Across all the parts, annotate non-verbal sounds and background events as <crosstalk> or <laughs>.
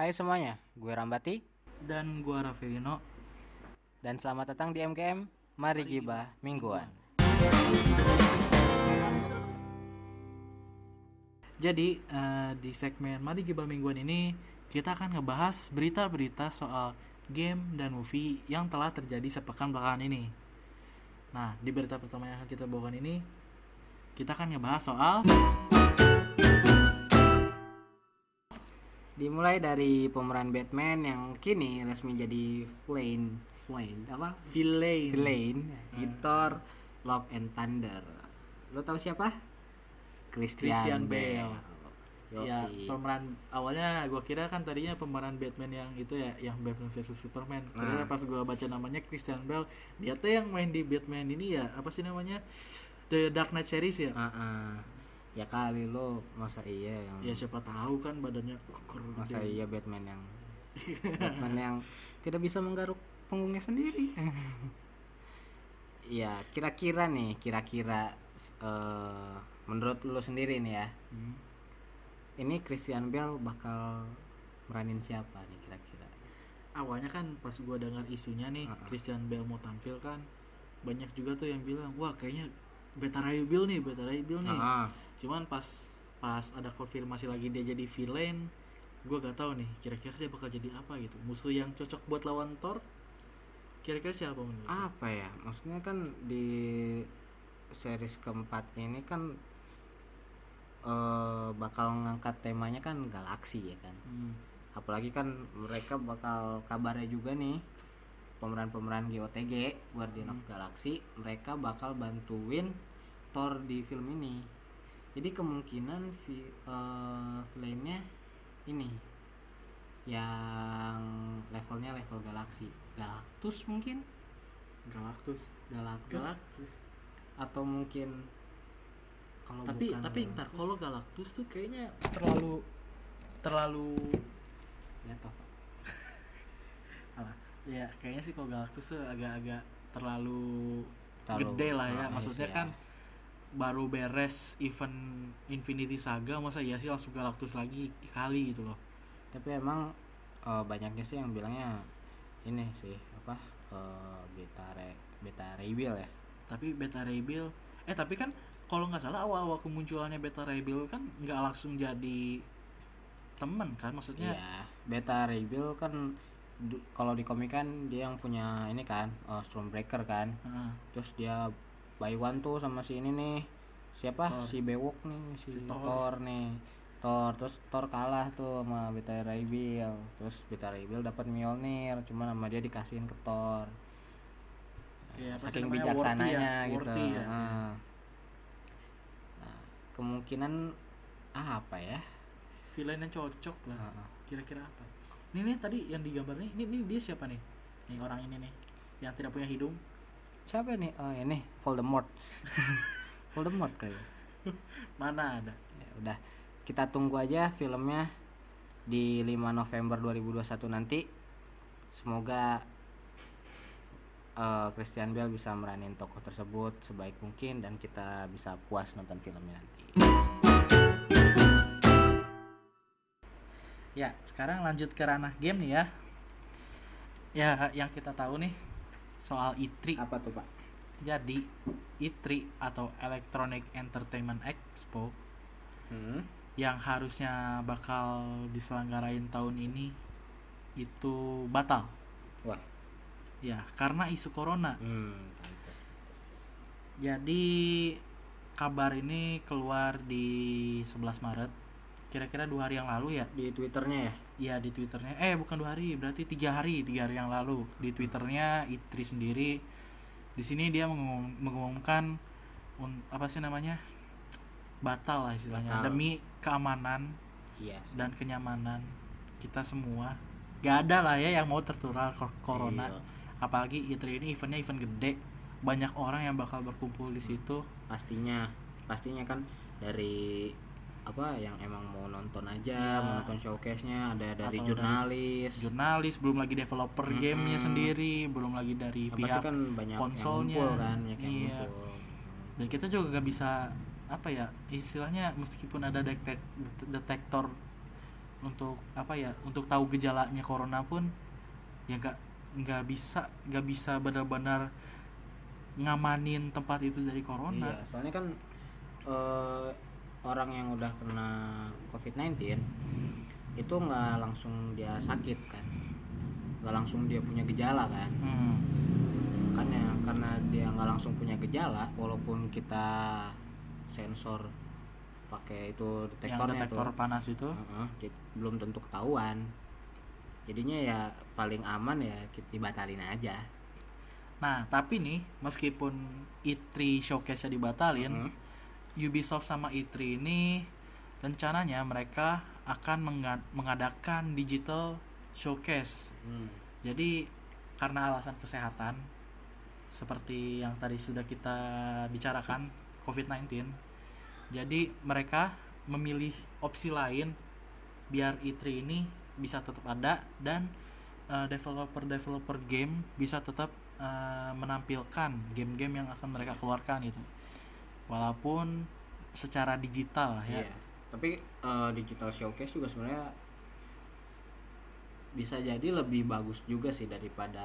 Hai semuanya, gue Rambati dan gua Ravelino. dan selamat datang di MKM Mari Gibah Mingguan. Jadi eh, di segmen Mari Gibah Mingguan ini kita akan ngebahas berita-berita soal game dan movie yang telah terjadi sepekan belakangan ini. Nah, di berita pertama yang akan kita bawakan ini kita akan ngebahas soal Dimulai dari pemeran Batman yang kini resmi jadi villain, villain apa? villain. Villain di Thor Love and Thunder. Lo tahu siapa? Christian, Christian Bale. Bale. Yoi. Ya, pemeran awalnya gua kira kan tadinya pemeran Batman yang itu ya, yang Batman versus Superman. Nah. Ternyata pas gua baca namanya Christian Bale, dia tuh yang main di Batman ini ya, apa sih namanya? The Dark Knight series ya. Ah, ah. Ya kali lo masa iya yang Ya siapa tahu kan badannya keker masa gede. iya Batman yang <laughs> Batman yang tidak bisa menggaruk punggungnya sendiri. Iya, <laughs> kira-kira nih, kira-kira eh, menurut lo sendiri nih ya, Hmm. ini Christian Bale bakal meranin siapa nih kira-kira? Awalnya kan pas gua dengar isunya nih Ah, ah. Christian Bale mau tampil kan banyak juga tuh yang bilang, "Wah, kayaknya Beta Ray Bill nih, Beta Ray Bill nih." Ah, cuman pas pas ada konfirmasi lagi dia jadi villain gue gak tahu nih kira-kira dia bakal jadi apa gitu musuh yang cocok buat lawan Thor kira-kira siapa menurut apa ya? Maksudnya kan di series keempat ini kan eh, bakal ngangkat temanya kan galaksi ya kan. Hmm. apalagi kan mereka bakal kabarnya juga nih pemeran-pemeran GOTG Guardian of Galaxy mereka bakal bantuin Thor di film ini. Jadi kemungkinan vi, eh, villainnya ini yang levelnya level galaksi. Galactus mungkin? Galactus. Galactus. Galactus. Atau mungkin kalau tapi bukan tapi ntar Galactus, kalau Galactus tuh kayaknya terlalu terlalu ya apa ya kayaknya sih kalau Galactus tuh agak-agak terlalu, Terlalu- gede lah ya. maksudnya iya. kan baru beres event Infinity Saga masa ya sih langsung Galactus lagi kali gitu loh. Tapi emang eh, banyaknya sih yang bilangnya ini sih apa eh, beta re, beta rebuild ya. Tapi Beta Bill eh tapi kan kalau nggak salah awal-awal kemunculannya Beta Bill kan nggak langsung jadi temen kan maksudnya? Iya beta rebuild kan kalau di komik kan dia yang punya ini kan eh, Stormbreaker kan Heeh. terus dia by one tuh sama si ini nih siapa Thor. si Bewok nih si, Si Thor. Thor. nih Thor terus Thor kalah tuh sama beta rebuild terus beta rebuild dapat Mjolnir cuman sama dia dikasihin ke Thor sih saking bijaksananya ya, gitu ya. Ah. Nah, kemungkinan apa ya villain yang cocok lah Ah, ah. kira-kira apa ini nih tadi yang digambar nih ini, ini dia siapa nih? Nih orang ini nih yang tidak punya hidung. Siapa nih? Oh ini Voldemort. <laughs> Voldemort kali ya. mana ada? Ya udah kita tunggu aja filmnya di 5 November 2021 nanti. Semoga eh, Christian Bale bisa meranin tokoh tersebut sebaik mungkin dan kita bisa puas nonton filmnya nanti ya sekarang lanjut ke ranah game nih ya. Ya yang kita tahu nih soal E3 apa tuh pak? Jadi E3 atau Electronic Entertainment Expo hmm? yang harusnya bakal diselenggarain tahun ini itu batal. Wah. Ya karena isu corona. Hmm, jadi kabar ini keluar di 11 Maret kira-kira dua hari yang lalu ya? Di twitternya ya? Ya di twitternya. Eh bukan dua hari berarti tiga hari tiga hari yang lalu. Di twitternya Itri sendiri. Di sini dia mengumum- mengumumkan un- apa sih namanya? Batal lah istilahnya. Batal. demi keamanan iya. dan kenyamanan kita semua. Gak ada lah ya yang mau tertular corona. Iya. apalagi E3 ini eventnya event gede. Banyak orang yang bakal berkumpul di situ. Pastinya. Pastinya kan dari apa yang emang mau nonton aja Iya. mau nonton showcase-nya ada dari Atau jurnalis jurnalis belum lagi developer Mm-mm. gamenya sendiri belum lagi dari Apa pihak kan banyak konsolnya. yang ngumpul kan banyak yang Iya. ngumpul dan kita juga gak bisa apa ya istilahnya meskipun ada detek detektor untuk apa ya untuk tahu gejalanya corona pun ya nggak nggak bisa nggak bisa benar-benar ngamanin tempat itu dari corona Iya, soalnya kan eh, orang yang udah kena COVID-19 itu nggak langsung dia sakit kan, nggak langsung dia punya gejala kan, Hmm. makanya karena dia nggak langsung punya gejala, walaupun kita sensor pakai itu yang detektornya detektor tuh, panas itu jadi belum tentu ketahuan. Jadinya ya paling aman ya kita dibatalin aja. nah tapi nih meskipun E3 showcase-nya dibatalin Heeh. Ubisoft sama E3 ini rencananya mereka akan menga- mengadakan digital showcase Hmm. Jadi karena alasan kesehatan seperti yang tadi sudah kita bicarakan COVID-19. Jadi mereka memilih opsi lain biar E3 ini bisa tetap ada dan eh, developer-developer game bisa tetap eh, menampilkan game-game yang akan mereka keluarkan gitu. Walaupun secara digital ya. Iya. Tapi eh, digital showcase juga sebenarnya bisa jadi lebih bagus juga sih daripada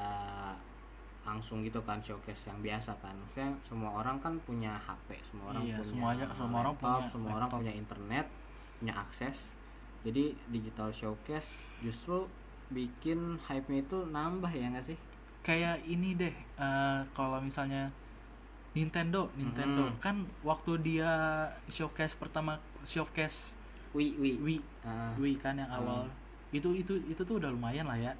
langsung gitu kan showcase yang biasa kan. Maksudnya semua orang kan punya HP, semua orang Iya, punya semuanya- semua orang laptop, punya semua orang punya internet, punya akses. Jadi digital showcase justru bikin hype-nya itu nambah ya nggak sih? kayak ini deh eh, kalau misalnya Nintendo Nintendo Mhm. kan waktu dia showcase pertama showcase Wih, wih. Wii Ah, Wii kan yang Hmm. awal itu itu itu tuh udah lumayan lah ya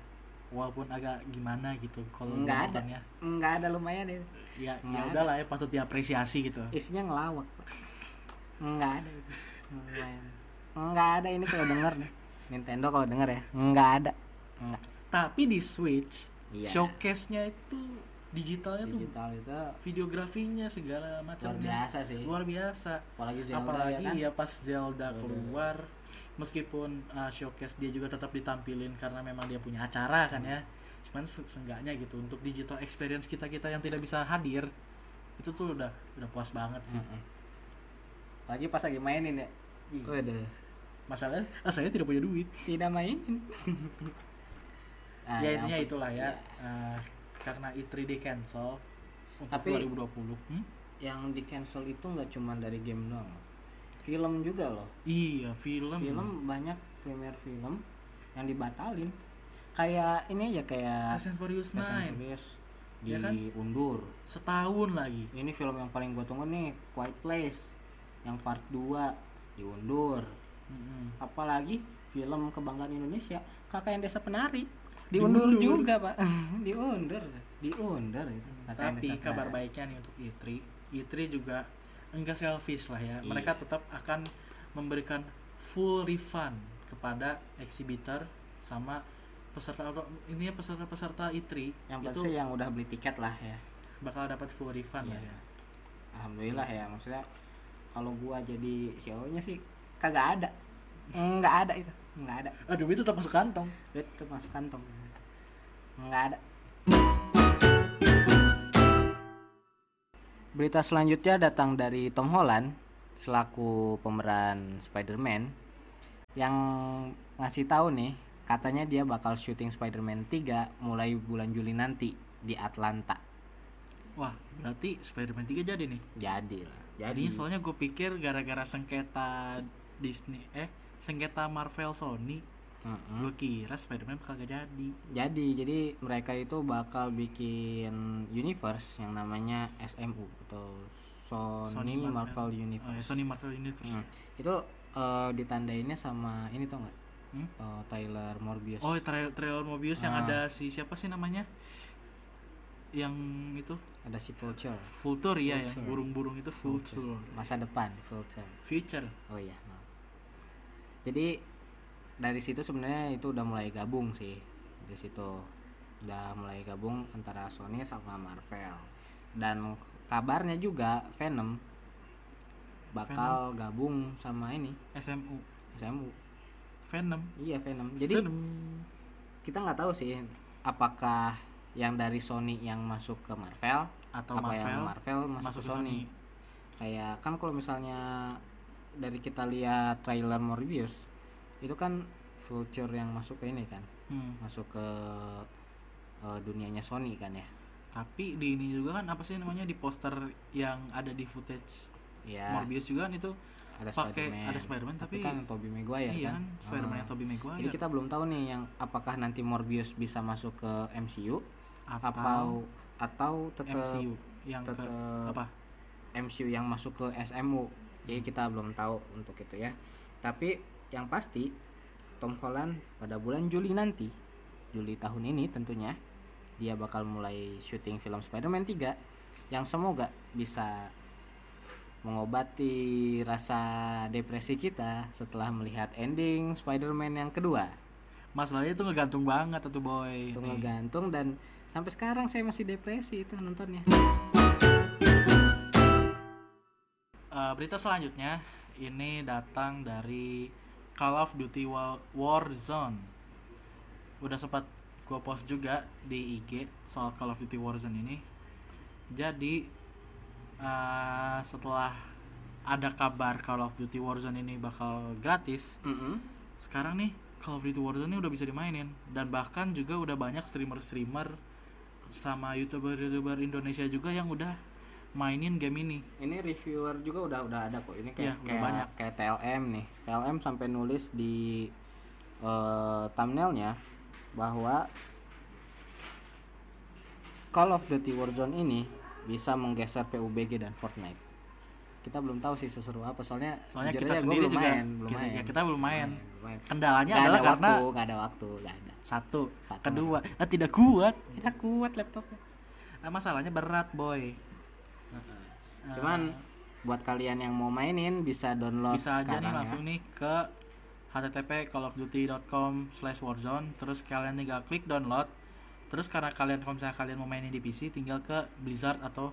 walaupun agak gimana gitu kalau Nggak ada. nggak ada lumayan ya. ya ya ada. udahlah ya patut diapresiasi gitu isinya ngelawak nggak ada itu Lumayan. nggak ada ini kalau denger nih Nintendo kalau denger ya nggak ada nggak tapi di Switch Iya. showcase-nya itu digitalnya tuh digital itu videografinya segala luar macamnya. biasa sih. Luar biasa. Apalagi Zelda apalagi ya kan? ya pas Zelda Zelda. keluar meskipun uh, showcase dia juga tetap ditampilin karena memang dia punya acara kan ya. Cuman se- seenggaknya gitu untuk digital experience kita kita yang tidak bisa hadir itu tuh udah udah puas banget sih. Mm-mm. apalagi pas lagi mainin ya. Waduh, masalahnya ah, saya tidak punya duit. Tidak mainin. Ah, ya intinya itulah ya. Iya. uh, karena E3 di cancel untuk Tapi- 2020 Hmm? yang di cancel itu nggak cuma dari game doang. Film juga loh. Iya film. Film banyak premier film yang dibatalin. Kayak ini aja kayak Fast and Furious Fast and 9 Furious Iya kan? diundur setahun lagi. Ini film yang paling gue tunggu nih Quiet Place yang part 2 diundur Mm-mm. apalagi film kebanggaan Indonesia kakak yang desa penari diundur, Diundur. juga pak <laughs> diundur diundur itu Tapi Desa kabar baiknya nih untuk E3, E3 juga enggak selfish lah ya. Iya. Mereka tetap akan memberikan full refund kepada exhibitor sama peserta atau intinya peserta-peserta E3 yang itu pasti yang udah beli tiket lah ya bakal dapat full refund lah Iya. ya. alhamdulillah ya maksudnya kalau gua jadi CEO nya sih kagak ada <laughs> nggak ada itu nggak ada Aduh, itu tetap masuk kantong. duit tuh masuk kantong nggak ada. Berita selanjutnya datang dari Tom Holland selaku pemeran Spider-Man yang ngasih tahu nih katanya dia bakal syuting Spider-Man 3 mulai bulan Juli nanti di Atlanta. Wah, berarti Spider-Man 3 jadi nih. jadi lah jadi Jadi. soalnya gue pikir gara-gara sengketa Disney eh sengketa Marvel Sony, Mm-mm. gue kira Spider-Man bakal gak jadi. Jadi, jadi mereka itu bakal bikin universe yang namanya SMU atau Sony, Marvel. Marvel, Oh, ya, Universe. Sony Marvel Universe. Hmm. Itu eh, ditandainnya sama ini tau nggak? Hmm? Eh, Tyler Morbius. Oh, trailer, trailer Mobius yang Ah. ada si siapa sih namanya? Yang itu Ada si Vulture. Vulture ya, yang Vulture. burung-burung itu Vulture. Masa depan Vulture. Future. Oh iya. maaf. Jadi dari situ sebenarnya itu udah mulai gabung sih. Di situ udah mulai gabung antara Sony sama Marvel. Dan kabarnya juga Venom bakal gabung sama ini SMU. SMU. Venom. Iya Venom. Jadi Venom. kita nggak tahu sih apakah yang dari Sony yang masuk ke Marvel atau apa Marvel, yang Marvel masuk, masuk ke Sony. Sony. Kayak kan kalau misalnya dari kita lihat trailer Morbius itu kan Vulture yang masuk ke ini kan. Hmm. masuk ke eh, dunianya Sony kan ya. Tapi di ini juga kan apa sih namanya di poster yang ada di footage ya Morbius juga kan itu ada pakai Spider-Man. Ada Spider-Man tapi, kan Tobey Maguire iya kan. kan Spider-Man yang Tobey Maguire. Jadi kita belum tahu nih yang apakah nanti Morbius bisa masuk ke MCU atau, atau atau tetap MCU yang ke tetap apa? MCU yang masuk ke SMU jadi kita belum tahu untuk itu ya. Tapi yang pasti Tom Holland pada bulan Juli nanti Juli tahun ini tentunya dia bakal mulai syuting film Spider-Man 3 yang semoga bisa mengobati rasa depresi kita setelah melihat ending Spider-Man yang kedua Masalahnya itu ngegantung banget tuh boy. itu Nih. ngegantung dan sampai sekarang saya masih depresi itu nontonnya Eh, berita selanjutnya ini datang dari Call of Duty Wa- Warzone. Udah sempat gue post juga di IG soal Call of Duty Warzone ini. Jadi eh, setelah ada kabar Call of Duty Warzone ini bakal gratis, Mm-mm. sekarang nih Call of Duty Warzone ini udah bisa dimainin dan bahkan juga udah banyak streamer-streamer sama youtuber-youtuber Indonesia juga yang udah mainin game ini. ini reviewer juga udah udah ada kok ini kayak udah kayak, banyak. kayak TLM nih TLM sampai nulis di eh, thumbnailnya bahwa Call of Duty Warzone ini bisa menggeser PUBG dan Fortnite kita belum tahu sih seseru apa soalnya Soalnya kita sendiri belum juga main, belum kita, main. ya, kita belum main. main. Kendalanya Nggak adalah ada karena waktu nggak ada waktu nggak ada satu, Satu. kedua ah, tidak kuat. tidak kuat laptopnya Ah, masalahnya berat boy. Cuman buat kalian yang mau mainin bisa download bisa aja nih ya. langsung nih ke http callofduty.com slash warzone. Terus kalian tinggal klik download. Terus karena kalian kalau misalnya kalian mau mainin di PC tinggal ke Blizzard atau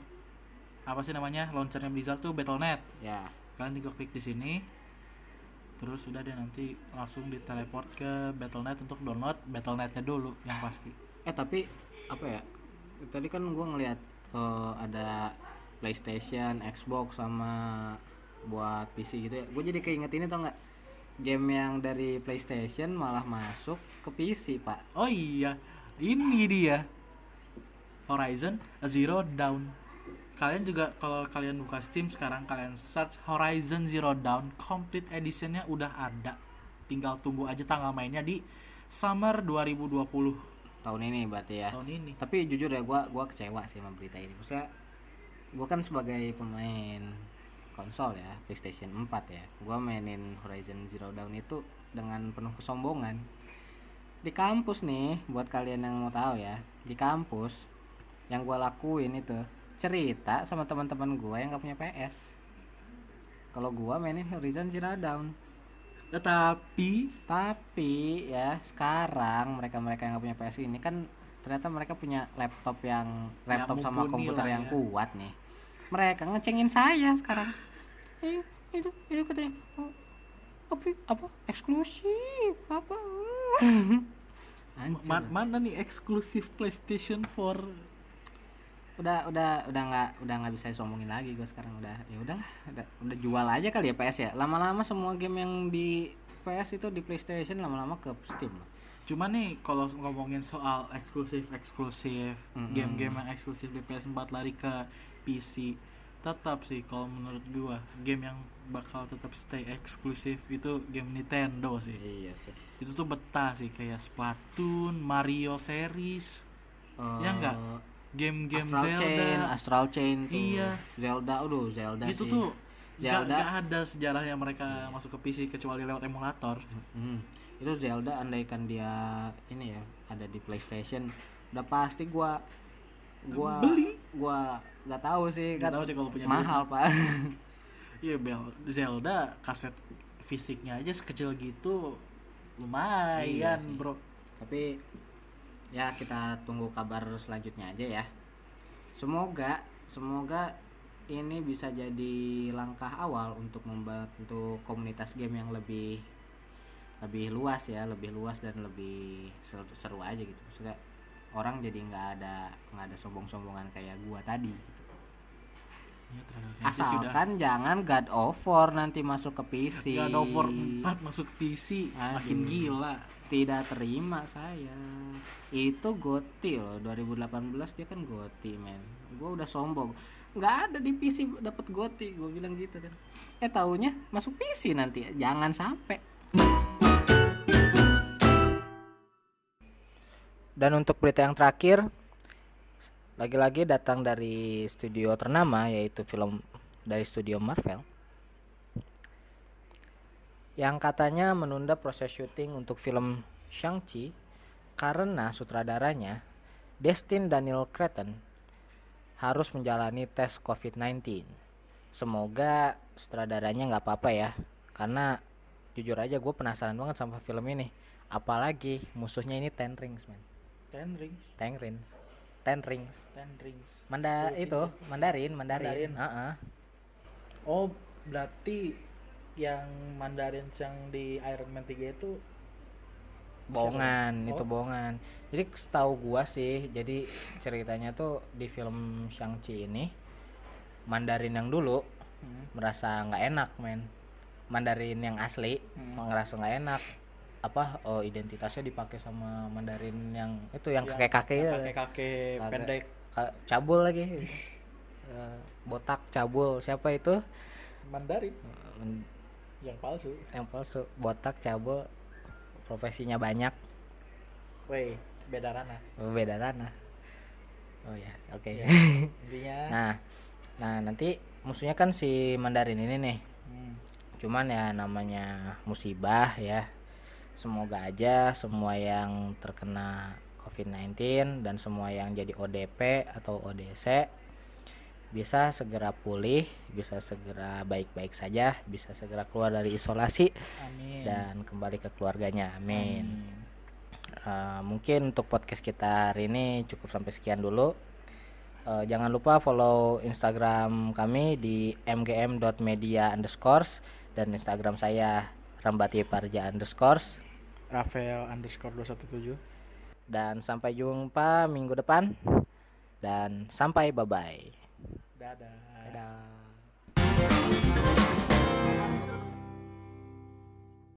apa sih namanya launchernya Blizzard tuh Battle.net ya. Kalian tinggal klik di sini. Terus sudah deh nanti langsung diteleport ke Battle.net untuk download Battle.netnya dulu yang pasti. Eh tapi apa ya? Tadi kan gua ngelihat eh, ada PlayStation, Xbox sama buat PC gitu ya. Gue jadi keinget ini tau nggak? Game yang dari PlayStation malah masuk ke PC pak. Oh iya ini dia. Horizon Zero Dawn. Kalian juga kalau kalian buka Steam sekarang kalian search Horizon Zero Dawn complete editionnya udah ada. Tinggal tunggu aja tanggal mainnya di summer 2020 tahun ini berarti ya. Tahun ini. Tapi jujur ya gua gua kecewa sih sama berita ini. Maksudnya gua kan sebagai pemain konsol ya PlayStation 4 ya gua mainin Horizon Zero Dawn itu dengan penuh kesombongan di kampus nih buat kalian yang mau tahu ya di kampus yang gua lakuin itu cerita sama teman-teman gua yang gak punya PS kalau gua mainin Horizon Zero Dawn tetapi tapi ya sekarang mereka-mereka yang gak punya PS ini kan ternyata mereka punya laptop yang laptop sama komputer yang ya. kuat nih. Mereka ngecengin saya sekarang. Eh, itu itu katanya oh, apa apa eksklusif apa? <laughs> Ma- mana nih eksklusif PlayStation 4 udah udah udah nggak udah nggak bisa disombongin lagi gue sekarang udah ya udahlah udah, udah jual aja kali ya PS ya lama-lama semua game yang di PS itu di PlayStation lama-lama ke Steam Cuman nih kalau ngomongin soal eksklusif eksklusif Mm-mm. game-game yang eksklusif di PS4 lari ke PC tetap sih kalau menurut gua game yang bakal tetap stay eksklusif itu game Nintendo sih iya sih itu tuh betah sih kayak Splatoon Mario series Ya nggak? game-game Astral Zelda Chain, Astral Chain tuh. Iya. Zelda, aduh Zelda itu sih. tuh gak, Zelda. gak ada sejarahnya mereka masuk ke PC kecuali lewat emulator Hmm, itu Zelda andaikan dia ini ya ada di PlayStation, udah pasti gua gua Beli. gua nggak tahu sih Nggak kan tahu sih kalau punya mahal pak. <laughs> Iya Bel, Zelda kaset fisiknya aja sekecil gitu lumayan Iya sih. bro. Tapi ya kita tunggu kabar selanjutnya aja ya. Semoga semoga ini bisa jadi langkah awal untuk membantu komunitas game yang lebih lebih luas ya, lebih luas dan lebih seru, seru aja gitu. Maksudnya orang jadi nggak ada nggak ada sombong-sombongan kayak gua tadi. Ya, Fantasy sudah asalkan jangan God of War nanti masuk ke PC God of War 4 masuk PC makin Aduh. gila. Tidak terima saya. Itu goti loh 2018 dia kan goti men. Gue udah sombong. Nggak ada di PC dapat goti gue bilang gitu kan. Eh taunya masuk PC nanti jangan sampai dan untuk berita yang terakhir lagi-lagi datang dari studio ternama yaitu film dari studio Marvel yang katanya menunda proses syuting untuk film Shang-Chi karena sutradaranya Destin Daniel Cretton harus menjalani tes COVID-19. Semoga sutradaranya nggak apa-apa ya, karena jujur aja gue penasaran banget sama film ini. Apalagi musuhnya ini Ten Rings, man. Ten Rings Ten Rings. Ten Rings. Ten Rings Manda itu Mandarin, Mandarin. Mandarin. Heeh. Oh, berarti yang Mandarin yang di Iron Man 3 itu bohongan Siapa? itu Oh. bohongan jadi setahu gua sih jadi ceritanya tuh di film Shang-Chi ini Mandarin yang dulu hmm, merasa nggak enak men Mandarin yang asli Hmm. ngerasa nggak enak apa oh identitasnya dipakai sama Mandarin yang itu yang kakek kakek yang kakek-kakek Kakek. pendek. Cabul lagi. <laughs> Eh, botak cabul. Siapa itu? Mandarin. Men- yang palsu. yang palsu. Botak cabul. Profesinya banyak. Weh, beda ranah. beda ranah. Oh ya oke. Ya, <laughs> intinya nah nah nanti musuhnya kan si Mandarin ini nih. Hmm, cuman ya namanya musibah ya semoga aja semua yang terkena COVID-19 dan semua yang jadi ODP atau ODC bisa segera pulih, bisa segera baik-baik saja, bisa segera keluar dari isolasi amin. dan kembali ke keluarganya. Amin. Amin. Eh, mungkin untuk podcast kita hari ini cukup sampai sekian dulu. Eh, jangan lupa follow Instagram kami di mgm.media underscores dan Instagram saya Rambati Parja underscores Rafael underscore 217 dan sampai jumpa minggu depan dan sampai bye bye. Dadah. Dadah.